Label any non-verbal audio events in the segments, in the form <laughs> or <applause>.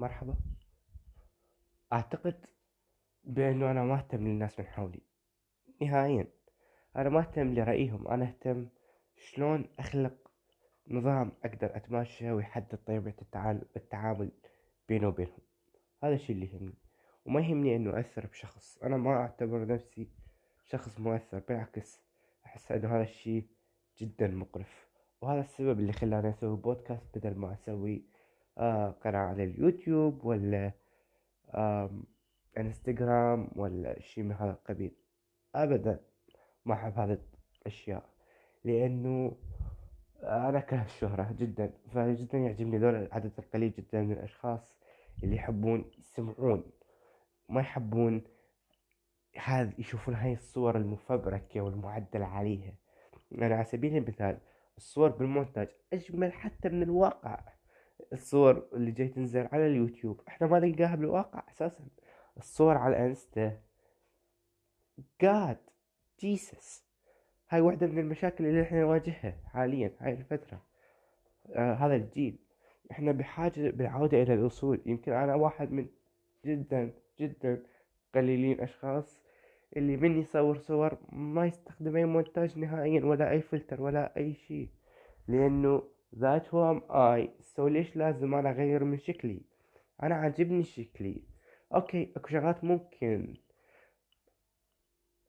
مرحبا. أعتقد بأنه أنا ما أهتم للناس من حولي. نهائيا. أنا ما أهتم لرأيهم. أنا أهتم شلون أخلق نظام أقدر أتماشى ويحدد طريقة التعامل بيني وبينهم. هذا الشي اللي يهمني. وما يهمني أنه اثر بشخص. أنا ما أعتبر نفسي شخص مؤثر. بالعكس أحس أنه هذا الشي جدا مقرف. وهذا السبب اللي خلاني أسوي بودكاست بدل ما أسوي آه قناة على اليوتيوب ولا آه انستغرام ولا شي من هذا القبيل. ابدا ما أحب هذه الأشياء لأنه أنا اكره الشهرة جدا فجدا يعجبني ذول العدد القليل جدا من الأشخاص اللي يحبون يسمعون ما يحبون هذا يشوفون هاي الصور المفبركة والمعدل عليها. يعني على سبيل المثال الصور بالمونتاج أجمل حتى من الواقع. الصور اللي جاي تنزل على اليوتيوب. إحنا ما نلقاها بالواقع أساسا. الصور على الانستا جاد جيسس هاي واحدة من المشاكل اللي إحنا نواجهها حاليا هاي الفترة. آه هذا الجيل. إحنا بحاجة بالعودة إلى الاصول يمكن أنا واحد من جدا جدا قليلين أشخاص اللي من يصور صور ما يستخدم أي مونتاج نهائيا ولا أي فلتر ولا أي شيء. لأنه that's who am I so ليش لازم أنا أغير من شكلي؟ أنا عاجبني شكلي. okay أكو شغلات ممكن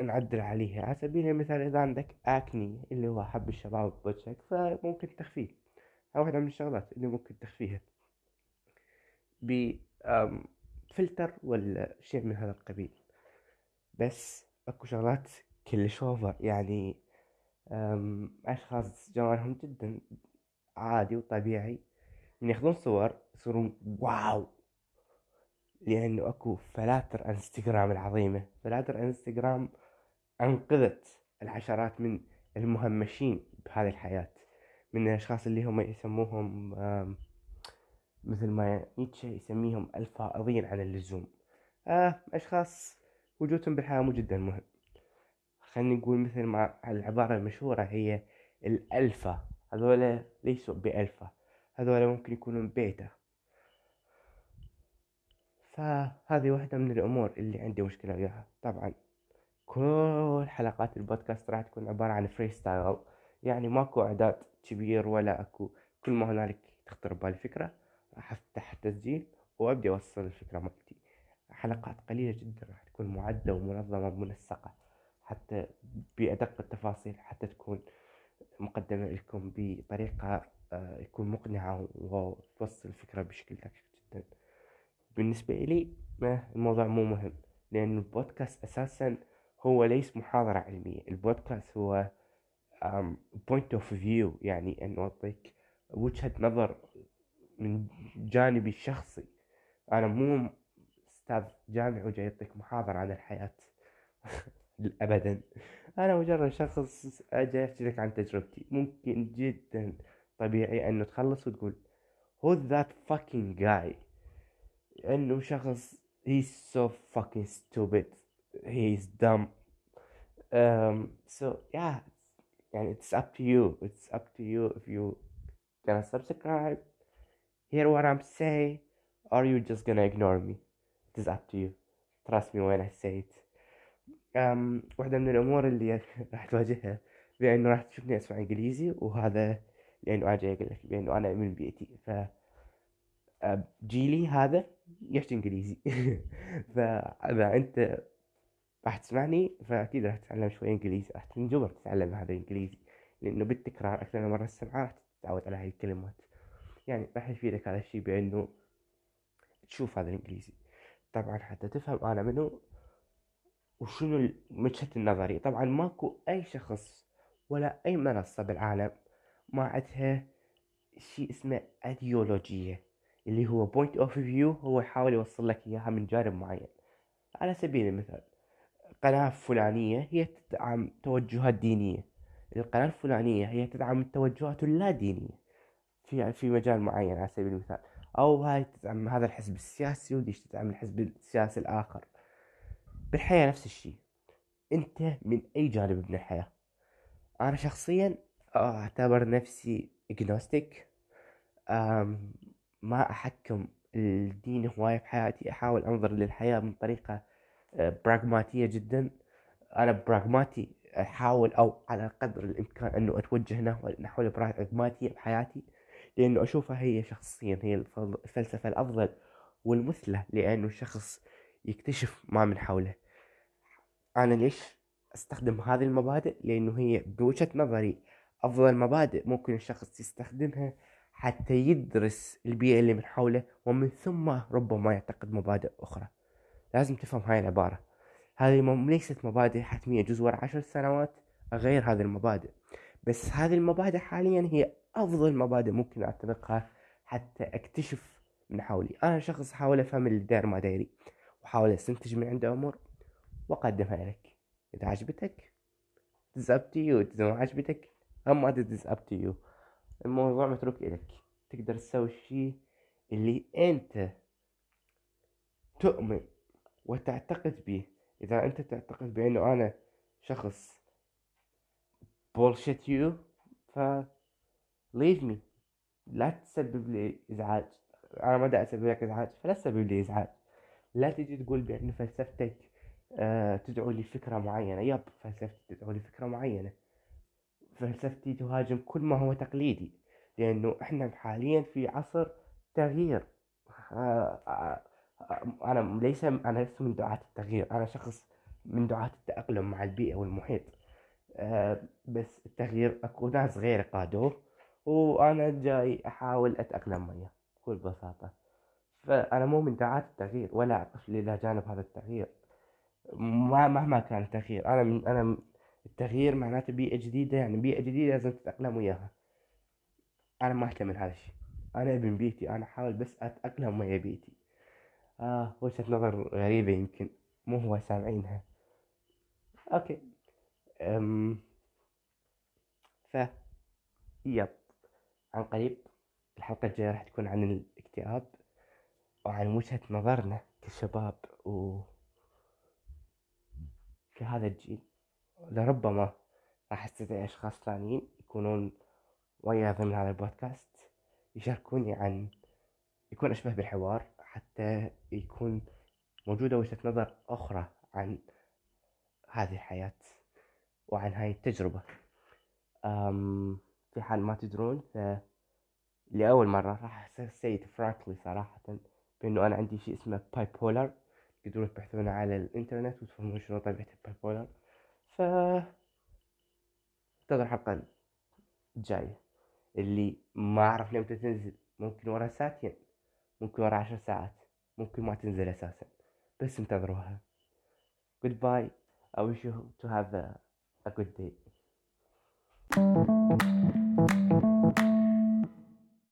نعدل عليها. على سبيل المثال إذا عندك acne اللي هو حب الشباب بوجهك فممكن تخفيه. هاي واحدة من الشغلات اللي ممكن تخفيها. بفلتر ولا شيء من هذا القبيل. بس أكو شغلات كلش over يعني أشخاص جمالهم جدا. عادي وطبيعي من ياخذون صور يصيرون wow! لأنه أكو فلاتر إنستغرام العظيمة. فلاتر إنستغرام أنقذت العشرات من المهمشين بهذه الحياة. من الأشخاص اللي هم يسموهم مثل ما نيتشه يسميهم الفائضين عن اللزوم. آه أشخاص وجودهم بالحياة مو جدا مهم. خلينا نقول مثل ما العبارة المشهورة هي الألفا هذولا ليسوا بألفا هذولا ممكن يكونون بيتا. فهذه واحدة من الأمور اللي عندي مشكلة وياها. طبعا كل حلقات البودكاست راح تكون عبارة عن free style يعني ماكو إعداد كبير ولا أكو. كل ما هنالك تخطر ببالي فكرة راح أفتح تسجيل وأبدي أوصل الفكرة مالتي. حلقات قليلة جدا راح تكون معدة ومنظمة ومنسقة حتى بأدق التفاصيل حتى تكون مقدمة لكم بطريقة آه، يكون مقنعة وتوصل الفكرة بشكل دقيق جدا. بالنسبة إلي الموضوع مو مهم لأن البودكاست أساسا هو ليس محاضرة علمية. البودكاست هو point of view يعني أن أعطيك وجهة نظر من جانبي الشخصي. أنا مو أستاذ جامعي وجاي يعطيك محاضرة عن الحياة. <laughs> ابدا أنا مجرد شخص أجي احكي لك عن تجربتي ممكن جدا طبيعي انه تخلص وتقول who that fucking guy انه شخص he's so fucking stupid he's dumb um, so yeah يعني it's up to you it's up to you if you gonna subscribe hear what I'm saying or you just gonna ignore me it is up to you trust me when I say it واحدة من الأمور اللي <laughs> راح تواجهها بأنه راح تشوفني أسمع إنجليزي وهذا لأنه أجي أقول لك بأنه أنا من بيئتي. ف جيلي هذا يحكي إنجليزي. <laughs> فإذا أنت راح تسمعني فأكيد راح تتعلم شوي إنجليزي. راح تنجبر تتعلم هذا الإنجليزي لأنه بالتكرار أكثر من مرة تسمعه راح تتعود على هاي الكلمات. يعني راح يفيدك هذا الشيء بأنه تشوف هذا الإنجليزي. طبعا حتى تفهم أنا منو وشنو وجهة النظري؟ طبعا ماكو أي شخص ولا أي منصة بالعالم ما عندها شيء اسمه ايديولوجية اللي هو point of view هو يحاول يوصل لك إياها من جانب معين. على سبيل المثال قناة فلانية هي تدعم توجهات دينية. القناة الفلانية هي تدعم التوجهات اللا دينية في في مجال معين على سبيل المثال. أو هاي تدعم هذا الحزب السياسي وذيچ تدعم الحزب السياسي الآخر. بالحياة نفس الشيء. أنت من أي جانب من الحياة؟ أنا شخصيا أعتبر نفسي اجنوستيك ما أحكم الدين هواية بحياتي أحاول أنظر للحياة من طريقة براغماتية جدا. أنا براغماتي أحاول أو على قدر الإمكان أنه أتوجه نحو نحو البراغماتية بحياتي لأنه أشوفها هي شخصيا هي الفلسفة الأفضل والمثلى لأنه الشخص يكتشف ما من حوله. أنا ليش أستخدم هذه المبادئ؟ لأنه هي بوجهة نظري أفضل مبادئ ممكن الشخص يستخدمها حتى يدرس البيئة اللي من حوله ومن ثم ربما يعتقد مبادئ أخرى. لازم تفهم هاي العبارة. هذه ليست مبادئ حتمية جزء عشر سنوات أغير هذه المبادئ. بس هذه المبادئ حاليا هي أفضل مبادئ ممكن أعتنقها حتى أكتشف من حولي. أنا شخص أحاول أفهم اللي داير ما دايري. وأحاول أستنتج من عنده أمور وأقدمها لك. إذا عجبتك it's up to you إذا ما عجبتك أما it's up to you. الموضوع متروك إلك تقدر تسوي الشيء اللي أنت تؤمن وتعتقد به. إذا أنت تعتقد بأنه أنا شخص bullshit you ف leave me. لا تسبب لي إزعاج. أنا ما دا أسبب لك إزعاج فلا تسبب لي إزعاج. لا تجي تقول بأن فلسفتك آه تدعو لفكرة معينة. يب فلسفتي تدعو لفكرة معينة. فلسفتي تهاجم كل ما هو تقليدي لأنه إحنا حاليا في عصر تغيير. آه آه أنا ليس أنا لست من دعاة التغيير. أنا شخص من دعاة التأقلم مع البيئة والمحيط. بس التغيير أكو ناس غير قادوه وأنا جاي أحاول أتأقلم وياه. بكل بساطة. فأنا مو من دعاة التغيير ولا أقف إلى جانب هذا التغيير. مهما كان التغيير أنا من أنا التغيير معناته بيئة جديدة يعني بيئة جديدة لازم تتأقلم وياها. أنا ما أهتم من هذا الشيء. أنا ابن بيتي أنا أحاول بس أتأقلم ويا بيتي. آه وجهة نظر غريبة يمكن مو هو سامعينها. أوكي. أم ف يب. عن قريب الحلقة الجاية راح تكون عن الاكتئاب. وعن وجهة نظرنا كشباب و كهذا الجيل لربما راح استدعي أشخاص ثانيين يكونون ويا ضمن هذا البودكاست يشاركوني عن يكون أشبه بالحوار حتى يكون موجودة وجهة نظر أخرى عن هذه الحياة وعن هاي التجربة. أم في حال ما تدرون ف لأول مرة راح say it frankly صراحة. بأنه أنا عندي شيء اسمه bipolar تقدرون تبحثون على الإنترنت وتفهمون شنو طبيعة ال bipolar ف انتظر الحلقة الجاية اللي ما أعرف متى تنزل ممكن ورا ساعتين ممكن ورا عشر ساعات ممكن ما تنزل أساسا. بس انتظروها. Goodbye. I wish you to have a, a good day.